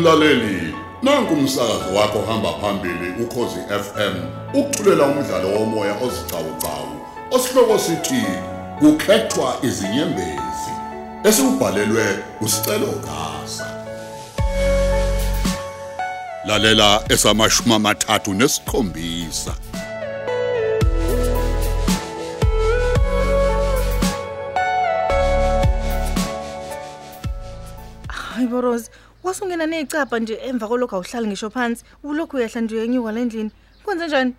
Mlaleli, nanku umsakazo wakho hamba phambili ukhozi FM. Ukuthulela umdlalo womoya ozicawucawu. Osihloko sithi kukhethwa izinyembezi. Esibhalelwe usicelo gasa. Lalela esamashuma amathathu nesikhombisa. hayi borozi wasungena necapha nje emva kolokhu awuhlali ngisho phansi. Ulokhu uyehla nje uyenyuka le ndlini. Kwenze njani?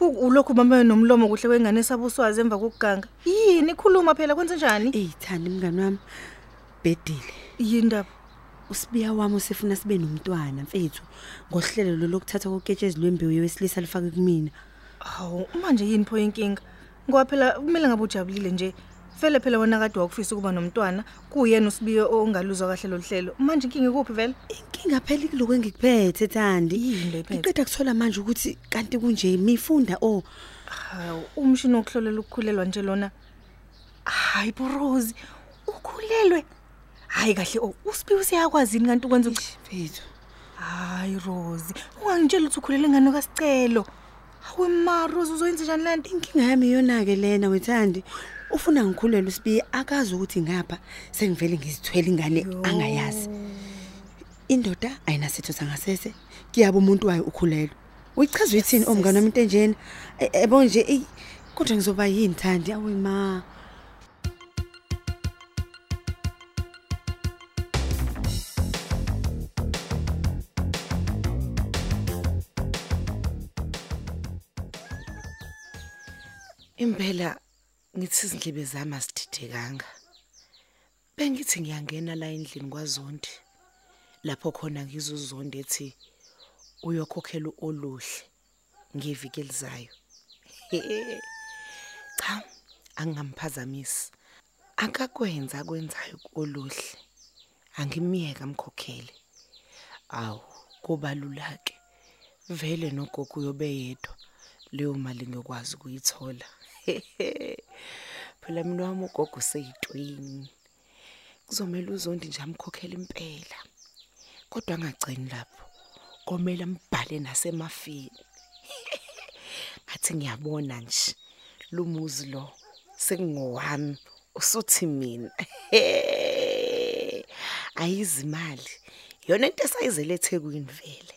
U- ulokhu ubambe nomlomo kuhle wengane esabuswazi emva kokuganga. Yini? Khuluma phela kwenze njani? Eyithandi mngani wami. Bedile. Yini ndaba? Usibiya wami usefuna sibe nomntwana mfethu ngohlelo lo lokuthatha koketshezi lwembewu yesilisa lifake kumina. Hawu manje yini pho inkinga? Ngoba phela kumele ngabe ujabulile nje. Vele phela wena kade wakufisa ukuba nomntwana kuyena usibiyo ongaluzwa kahle lo hlelo. Manje inkinga ikuphi vele? Inkinga phela kuloko engikuphethe thandi. Ngiqeda kuthola manje ukuthi kanti kunje mifunda oh. Hawu umshini wokuhlolela ukukhulelwa nje lona. Hayi borozi ukhulelwe. Hayi kahle oh usibiyo usiyakwazini kanti ukwenza ukuthi mfethu hayi Rose ungangitshela ukuthi ukhulele ngane kasicelo hawe ma Rose uzoyenza njani lento inkinga yami iyona ke lena wethandi. Ufuna ngikhulele usibiya akazi ukuthi ngapha sengivele ngizithwele ingane angayazi. Indoda ayinasitho sangasese kuyaba umuntu wayo ukhulelwe. Uyichaza uyithini omngane wami into enjena? E- ebo nje eyi kodwa ngizoba yini thandi awe ma. Impela ngithi izindlebe zami asididekanga. Bengithi ngiyangena la endlini kwaZondi. Lapho khona ngizuzonde ethi uyokhokhela oluhle ngeviki elizayo. Cha, angamphazamisi. Akakwenza akwenzayo oluhle. Angimiyeka amkhokhele. Awu, kubalulake. Vele nogogo uyobe yedwa. Leyo mali ngekwazi ukuyithola. Phela mina wami ugogo useyitwini. Kuzomela uzondi nje amkhokhela impela. Kodwa angagcini lapho. Komela mbhale nasemafini. Ngathi ngiyabona nje lumuzi lo sekungowami usuthi mina. Ayizimali. Yona into esayizele eThekwini vele.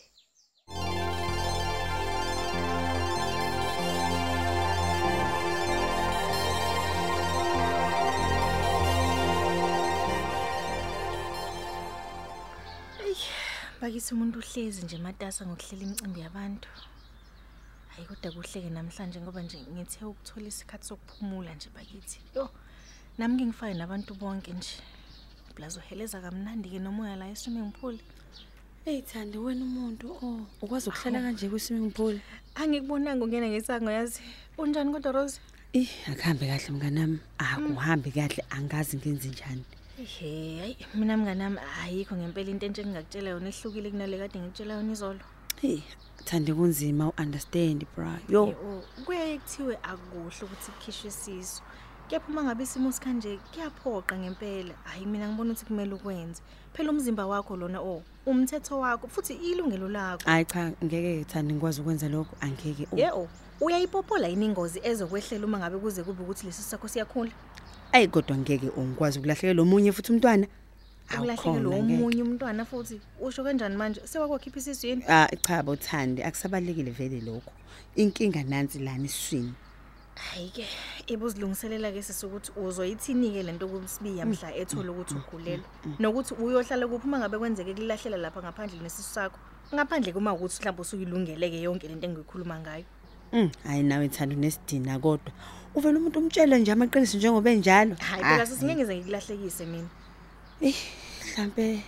Bakithi umuntu uhlezi nje matasa ngokuhlela imicimbi yabantu hayi kodwa kuhleke namhlanje ngoba nje ngithe ukuthola isikhathi sokuphumula nje bakithi yo nami ngingifake nabantu bonke nje blazo heleza kamnandi ke nomoya la eswimming pool eyithandi wena umuntu oh ukwazi ukuhlala kanje kwi-swimming pool angikubonanga ungena ngesango yazi unjani kodwa Rose Eh akuhambe kahle mnganami akuhambi kahle angazi ngenze njani Ehe, hayi mina mnganami ayikho ngempela into entshe engingakutshela yona ehlukile kunale kade ngikutshela yona izolo. hey thande kunzima u-understand bra yo Yebo, kuyaye kuthiwe akuhle ukuthi kukhishwe isisu. Kepha uma ngabe isimo sikanje kuyaphoqa ngempela. Hayi mina ngibona ukuthi kumele ukwenze. Phela umzimba wakho lona oh, umthetho wakho futhi ilungelo lakho. hayi cha ngeke thandi ngikwazi ukwenza lokho angeke oh. Yebo, uyayipopola yini ingozi ezokwehlela uma ngabe kuze kube ukuthi lesi sakho siyakhula? Ayi kodwa ngeke ungikwazi ukulahlekelwa omunye futhi umntwana Ukulahlekelwa Awukhona, ngeke. omunye umntwana futhi. Usho kanjani manje? Sewakwakhipha isisu yini? ah cha bothandi akusabalekile vele lokho inkinga nansi lana iswini Hayi ke, ibuzilungiselela ke sisukuthi uzoyithini ke lento kusibiya mhla ethola ukuthi ukhulelwe. Nokuthi uyohlala kuphi uma ngabe kwenzeke kulahlela lapha ngaphandle nesisu sakho. Ngaphandle kuma ukuthi mhlawumbe usuyilungeleke yonke lento engikhuluma ngayo. Mm, hayi nawe thanda unesidina kodwa. Uvela umuntu umtshela nje amaqiniso njengoba enjalo. Hayi phela sisingeke ngikulahlekise mina. Eh, mhlambe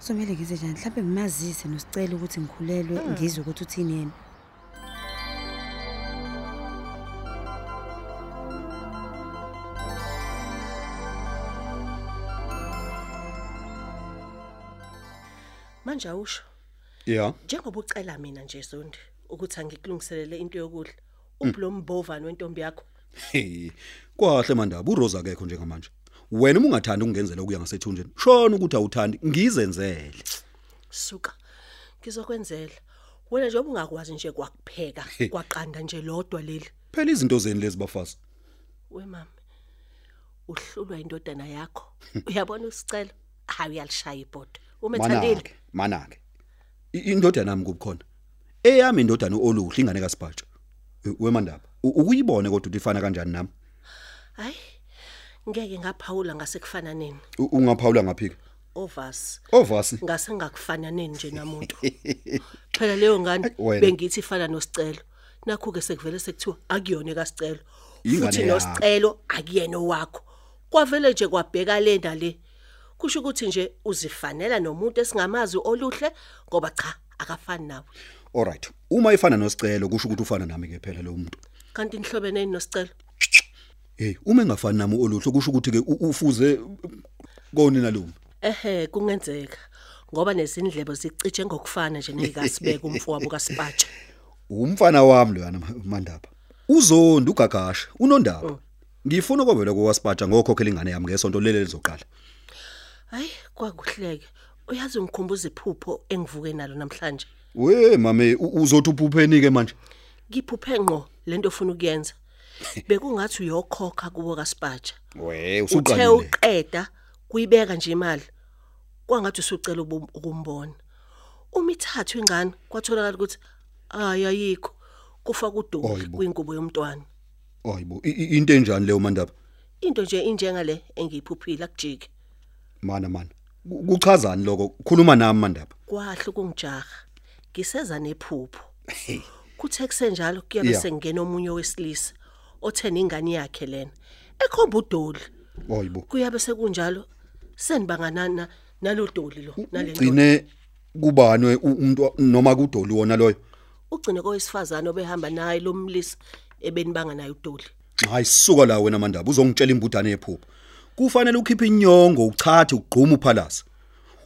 somele ngize njani? Mhlambe ngimazise nosicela ukuthi ngikhulelwe ngizwe ukuthi uthini yena. Manje awusho. Yeah. njengoba ucela mina nje Zondi ukuthi angikulungiselele into yokudla ublo mbovani wentombi yakho. Hey, kwahle mandaba uRosa akekho njengamanje. Wena uma ungathanda ukungenzela ukuya ngasethunjeni, shona ukuthi awuthandi ngizenzele. suka ngizokwenzela. Wena nje ungakwazi nje kwakupheka kwaqanda nje lodwa leli. Phela izinto zeni lezi bafazi? We mama uhlulwa indodana yakho. Uyabona usicelo? Hayi uyalishaya ibhodo. Umethandile manake manake. I- indodana nami kubukhona. Eyami indodana oluhle ingane kaSibhatsha wemandaba ukuyibone kodwa ukuthi ifana kanjani nami? Hayi ngeke ngaphawula ngasekufananeni U- ungaphawula ngaphika ovasi. Ovasi? Ngase ngakufananeni nje namuntu? Phela leyo ngane bengithi ifana nosicelo. Nakho ke sekuvele sekuthiwa akuyona kasicelo. Futhi nosicelo akuyena owakho. Kwavele nje kwabheka lenda le. Kusho ukuthi nje uzifanela nomuntu esingamazi oluhle ngoba cha akafani nawe. Alright uma ifana nosicelo kusho ukuthi ufana nami ke phela lo muntu. Kanti nihlobene nosicelo? Hey uma engafani nami oluhle kusho ukuthi ke ufuze koni nalumi ehe kungenzeka. Ngoba nezindlebo zicije ngokufana nje nezikasibeka umfowabo kaSipatsha umfana wami loyana Ma- mandaba. Uzondi ugagasha unondaba. Ngifuna ukuvela kwaSpatsha ngokhokhela ingane yami ngesonto lele lizoqala hayi kwakuhleke. Uyazi ungikhumbuza iphupho engivuke nalo namhlanje? We mame uzothi uphupheni ke manje? Ngiphuphe ngqo lento ofuna ukuyenza. Bekungathi uyokhokha kubo kaSipatsha we uthe usuqalile. uqeda kuyibeka nje imali kwangathi usucela ukumbona. Uma ithathu ingane kwatholakala ukuthi hayi ayikho kufa Hayibo. kwingubo yomntwana. Hayibo into enjani leyo mandaba? Into nje injengale engiyiphuphile akujike mana mana. Ku- kuchazani lokho? Khuluma nami mandaba. Kwahle ukungijaha. Ngiseza nephupho. Kuthe kusenjalo kuyabe sengena omunye wesilisa othena ingane yakhe lena. Ekhomba udoli. Hayibo kuyabe sekunjalo senibanganana nalodoli lo nalento gcine kubani we- u- umuntu noma kudoli wona loyo? Ugcine kowesifazane obehamba naye lo mlisa ebenibanga naye udoli. Hayi suka la wena mandaba uzongitshela imbudane yephupho. Kufanele ukhiphe inyongo uchathe ugquma uphalasa.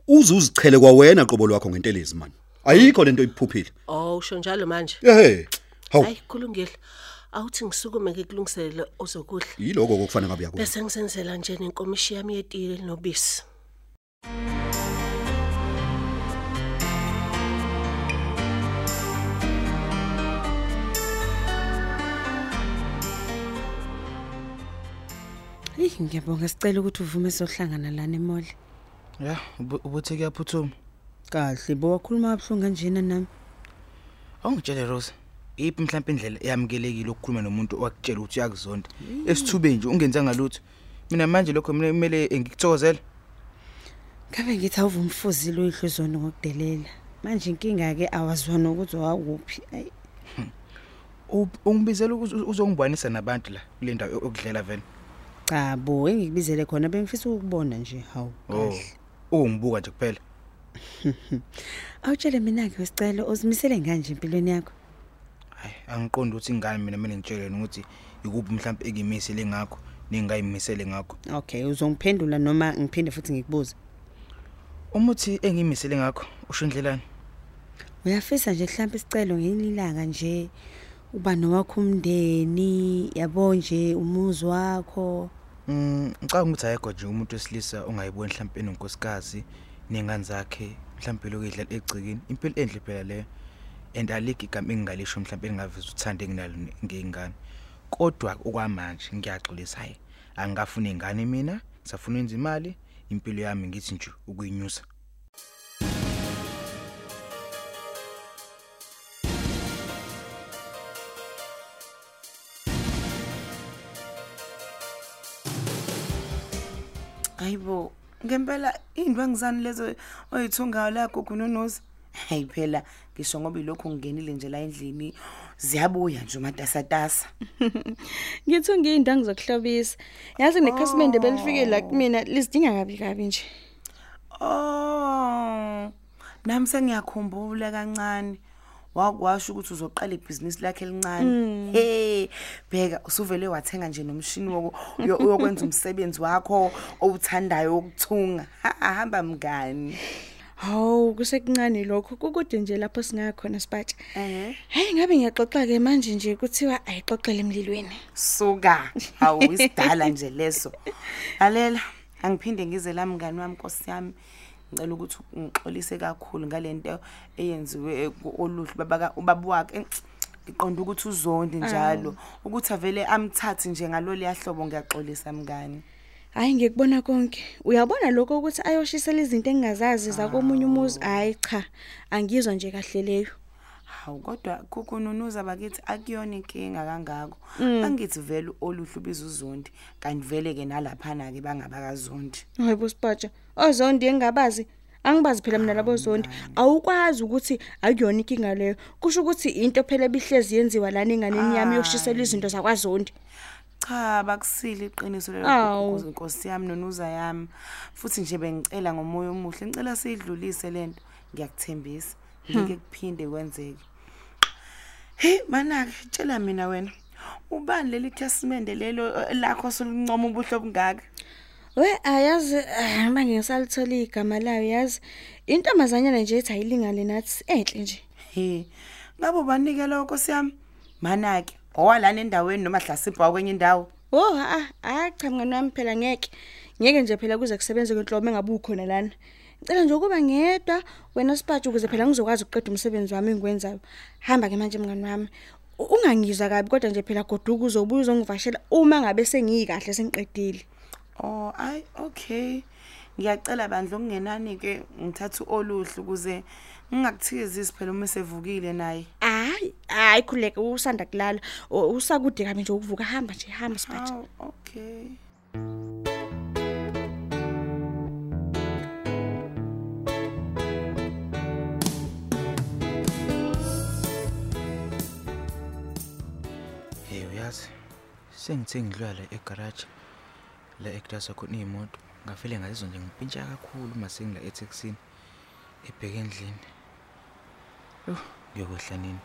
Uze uzichele kwawena qobo lwakho ngentelezi man. Ayikho lento iphuphile oh usho njalo manje. Ehe hawu. Hayi kulungile. Awuthi ngisukume ngikulungiselele ozokudla. Yiloko kokufana ngabe yakho bese ngisenzela nje nenkomishi yami yetiye nobisi. Hey ngiyabonga. Sicela ukuthi uvume sohlangana lana emoli. Ya, ubu- ubuthi kuyaphuthuma. Kahle bo wakhuluma abhlungu kanjena nami. Awungitshele Rose. Iphi mhlawumbe indlela eyamukelekile ukukhuluma nomuntu owakutshela ukuthi uyakuzonda. Esithubeni nje ungenzanga lutho. Mina manje lokho mina kumele ngikuthokozele. Kabe ngithi awuvumfuzile uyihlozona ngokudelela. Manje inkinga ke awazwana ukuthi wakuphi. Ay U- Ungibizela ukuthi uzongibonisa nabantu la kule ndawo yokudlela vele. cha bo engikubizele khona bengifisa ukubona nje hawu. Oh. Ungibuka nje kuphela. Awutshele mina ke wesicelo uzimisele kanje empilweni yakho. Hayi, angiqondi ukuthi ingane mina mina ngitshele ukuthi ikuphi mhlawumbe engimisele ngakho ningayimisele ngakho. Okay uzongiphendula noma ngiphinde futhi ngikubuze. Umuthi engimisele ngakho usho indlelani? Uyafisa nje mhlawumbe isicelo ngelilanga nje uba nowakho umndeni yabo nje umuzi wakho. Mm, ngicabanga ukuthi ayekho nje umuntu wesilisa ongayiboni mhlawumbe enonkosikazi nengane zakhe mhlawumbe lokudla egcikini. Impilo enhle phela leyo. And alike igama engingalisho mhlawumbe engingaveza uthande enginalo ngengane. Kodwa okwamanje ngiyaxolisa hayi. Angikafuni ingane mina, safuna wenza imali, impilo yami ngithi nje ukuyinyusa. Hayibo, ngempela indwangizani lezo oyithungayo la gugununuza. Hayi phela ngisho ngoba ilokho ngingenile nje la endlini ziyabuya nje umatasatasa. Ngithunga izindanga zokuhlobisa. Yazi nekhasimende belifike la kumina lisidinga kabi kabi nje. Oh. Nami sengiyakhumbula kancane. Wakwasho ukuthi uzoqala ibhizinisi lakhe elincane. Hey, bheka usuvele wathenga nje nomshini woko uyo- uyokwenza umsebenzi wakho owuthandayo ukuthunga. Ha hamba mngani. Hawu kusekuncane lokho kukude nje lapho singakhona sipatsha. Eh. Hey ngabe ngiyaxoxa ke manje nje kuthiwa ayixoxele emlilweni. Suka. Hawu isidala nje leso. Lalela, angiphinde ngize la mngani wami Nkosi yami. Ngicela ukuthi ngixolise kakhulu ngalento eyenziwe oluhlu baba ubaba wakhe Eh, ngiqonda ukuthi uzondi njalo ukuthi avele amthathe nje ngalolu yahlobo ngiyaxolisa mngani Hayi ngikubona konke. Uyabona lokho ukuthi ayoshisela izinto engingazazi zakomunye umuzi. Hayi cha. Angizwa nje kahle leyo. Hawu kodwa kukununuza bakithi akuyona inkinga kangako Mm. angithi vele oluhlu bizuzondi kanti vele ke nalaphana ke bangabakazondi Hayi busipatsha. Ozondi engabazi. Angibazi phela mina labo zondi. Awukwazi ukuthi akuyona inkinga leyo. Kusho ukuthi into phela ebihlezi yenziwa lana enganeni yami yokushisela izinto zakwaZondi. cha bakusile iqiniso lelo Awu. Nkosi- nkosi yami nonuza yami futhi nje bengicela ngomoya omuhle ngicela siyidlulise lento ngiyakuthembisa ngeke kuphinde kwenzeke hey manake tshela mina wena ubani leli khasimende lelo eh, lakho soluncoma ubuhlo bungaka We ayazi ah, manje ngisalithola igama layo yazi. Intombazanyana nje ethi ayilingane nathi enhle nje. he ngabe banikela nkosi yami manake owalana endaweni noma hlasimba kwenye indawo Oh ha ah cha mngani wami phela ngeke. Ngeke nje phela kuze kusebenze kwenhlobo engabukhona lana. Ngicela nje ukuba ngedwa wena sipatshe ukuze phela ngizokwazi ukuqeda umsebenzi wami engikwenzayo. Hamba ke manje mngani wami. Ungangizwa kabi kodwa nje phela goduka uzobuya uzongivashela uma ngabe sengiyikahle sengiqedile. Oh, ay okay. Ngiyacela bandla okungenani ke ngithatha oluhlu ukuze ngingakuthikizisi phela uma sevukile naye. Hayi, hayi khuleka usanda kulala. Usakude kabi nje ukuvuka hamba nje hamba sipatshe. Aw, okay. Hey uyazi sengithe ngidlula egarage la ekudasa khona imoto ngafele ngazizwa nje ngipintsha kakhulu uma sengila etaxini ebheke endlini. Yo ngiyokwehla nini?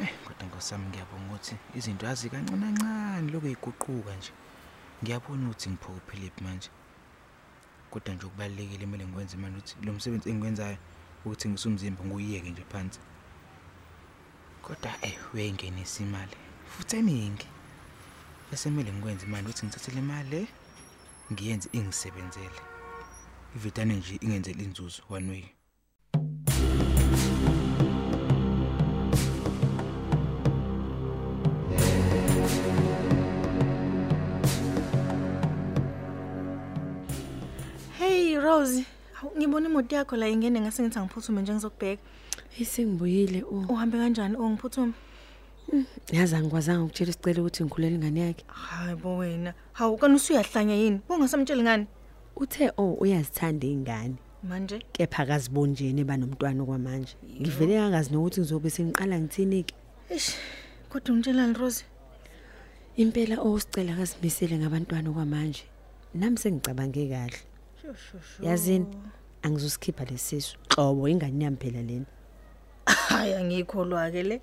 Eh kodwa ngosami ngiyabonga ukuthi izinto azi kancane kancane lokho eyiguquka nje. Ngiyabona ukuthi ngiphokophele manje. Kodwa nje ukubalekile kumele ngikwenze manje ukuthi lo msebenzi engikwenzayo ukuthi ngisumzimba nguyiyeke nje phansi. Kodwa eh uyayingenisa imali futhi eningi. Bese kumele ngikwenze manje ukuthi ngithathe le mali le ngiyenze ingisebenzele. Ivitane nje ingenzele inzuzo one way. Hey Rose, hawu, ngibona imoto yakho la ingene ngase ngithi angiphuthume nje ngizokubheka. Isengibuyile u. Uhambe kanjani ongiphuthuma? Yazi angikwazanga ukutshela isicelo ukuthi ngikhulela ingane yakhe. Hayi bo wena. Hawu kana usuyahlanya yini? Ungasamtsheli ngani? Uthe oh uyazithanda ingane. Manje Kepha akaziboni nje neba nomntwana okwamanje. Ngivele kangazi nokuthi ngizobe sengiqala ngithini ke. Eish, kodwa ungitshelani Rose? Impela owusicela akazimisele ngabantwana okwamanje. Nami sengicabange kahle. Yazini angizosikhipha lesisu. Xobo ingane yami phela lena. Hayi angikholwa ke le.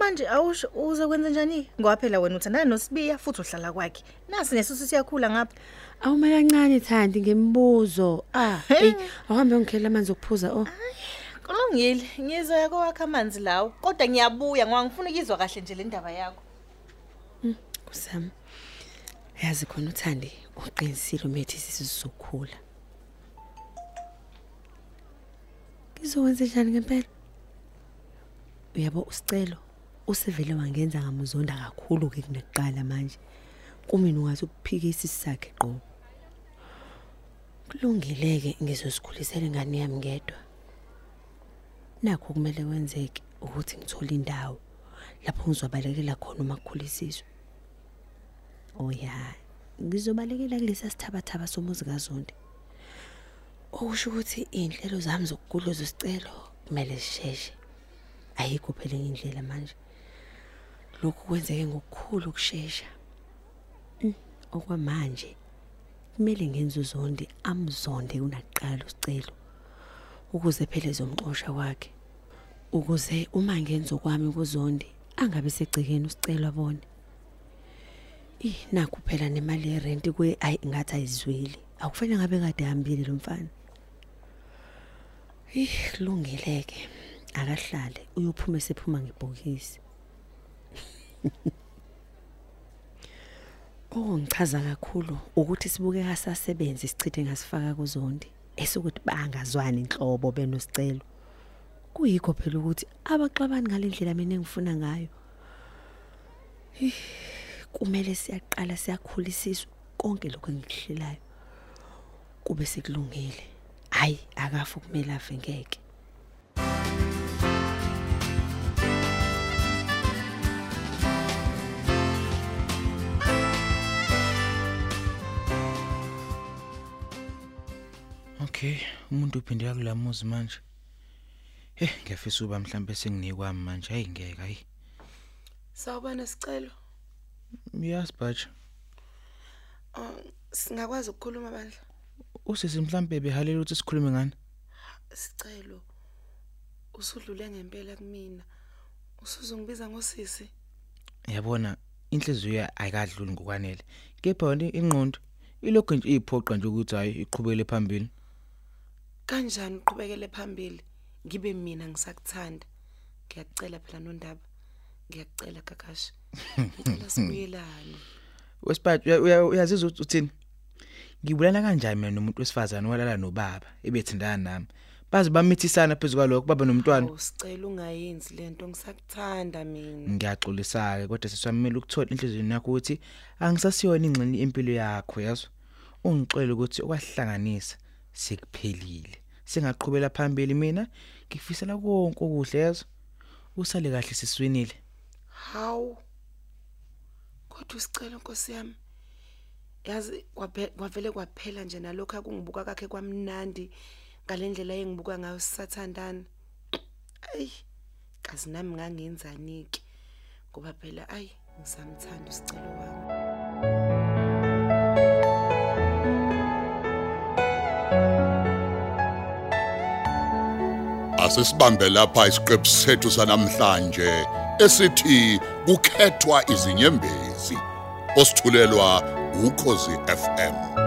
Manje awusho uze kwenza njani? Ngoba phela wena uthandana noSibiya futhi uhlala kwakhe. Nasi nesusu siyakhula ngapha. Awuma kancane thandi ngemibuzo. Ah, hey, awuhambe ngikhela amanzi okuphuza oh. Kulungile, ngizwe yako wakhe amanzi lawo. Kodwa ngiyabuya ngoba ngifuna ukizwa kahle nje le ndaba yakho. Kusami. Yazi khona uthandi uqinisile umethi sisizokhula. Ngizokwenza njani ngempela? Uyabo usicelo usevele wangenza ngamuzonda kakhulu ke kunekuqala manje. Kumina ungathi ukuphikisa isakhe qo. Kulungileke ngizosikhulisela ingane yami ngedwa. Nakho kumele kwenzeke ukuthi ngithole indawo lapho ngizobalekela khona uma kukhulisizwe. Oh ya, ngizobalekela kulesa sithabathaba somuzi kaZondi. Okusho ukuthi inhlelo zami zokugudluza isicelo kumele zisheshe. Ayikho phela enye indlela manje. Lokhu kwenzeke ngokukhulu ukusheshsha. Mm, Okwamanje kumele ngenze uZondi amzonde kunaqala usicelo. Ukuze phela ezomxosha kwakhe. Ukuze uma ngenza kwami kuZondi angabe segcikeni usicelo abone. Ih nakho phela nemali yerent kwe ayi ngathi ayizweli. Akufanele ngabe kade hambile lo mfana. Ih kulungileke. Akahlale uyophuma sephuma ngebhokisi. Okungichaza kakhulu ukuthi sibukeka sasebenza isichithe ngasifaka kuzondi esokuthi bangazwani inhlobo benosicelo. Kuyikho phela ukuthi abaxabani ngalendlela mina engifuna ngayo. Kumele siyaqala siyakhulisiswa konke lokho engikuhlelayo. Kube sekulungile. Hayi akafu kumele afe ngeke. Okay, umuntu uphinde yakulamuzi manje. Eh, ngiyafisa uba mhlambe senginikwami manje. Hayi ngeke hayi. Sawubona sicelo. Yes, Batch. Oh, singakwazi ukukhuluma bandla. Usisi mhlambe behalela ukuthi sikhulume ngani? Sicelo. Usudlule ngempela kumina. Usuzongibiza ngosisi. Yabona inhliziyo ayikadluli ngokwanele. Kepha wena ingqondo ilokho nje iphoqa nje ukuthi hayi iqhubekele phambili. Kanjani uqhubekele phambili? Ngibe mina ngisakuthanda. Ngiyacela phela nondaba. Ngiyacela kakasha. Ngicela sibuyelane. Wesiphathi uya- uya- uyazizwa ukuthi uthini? Ngibulana kanjani mina nomuntu wesifazane walala nobaba ebethindana nami. Bazi bamithisana phezulu kwalokho baba nomntwana. Usicela ungayenzi lento ngisakuthanda mina. Ngiyaxolisa ke kodwa seswamela ukuthola inhliziyo yakho ukuthi angisasiyona ingxenye impilo yakho yazo. Ungixolele ukuthi okwahlanganisa sekuphelile. Singaqhubela phambili mina ngikufisela konke okuhle yazo. Usale kahle siswinile. Hawu. Kodwa usicela Nkosi yami. Yazi kwaphe- kwavele kwaphela nje nalokho akungibuka kakhe kwamnandi ngalendlela engibuka ngayo sisathandana. Ay, kazi nami ngangenzani ke ngoba phela ay ngisamthanda usicelo wami. Asisibambe lapha isiqephu sethu sanamhlanje esithi kukhethwa izinyembezi osithulelwa ukhozi FM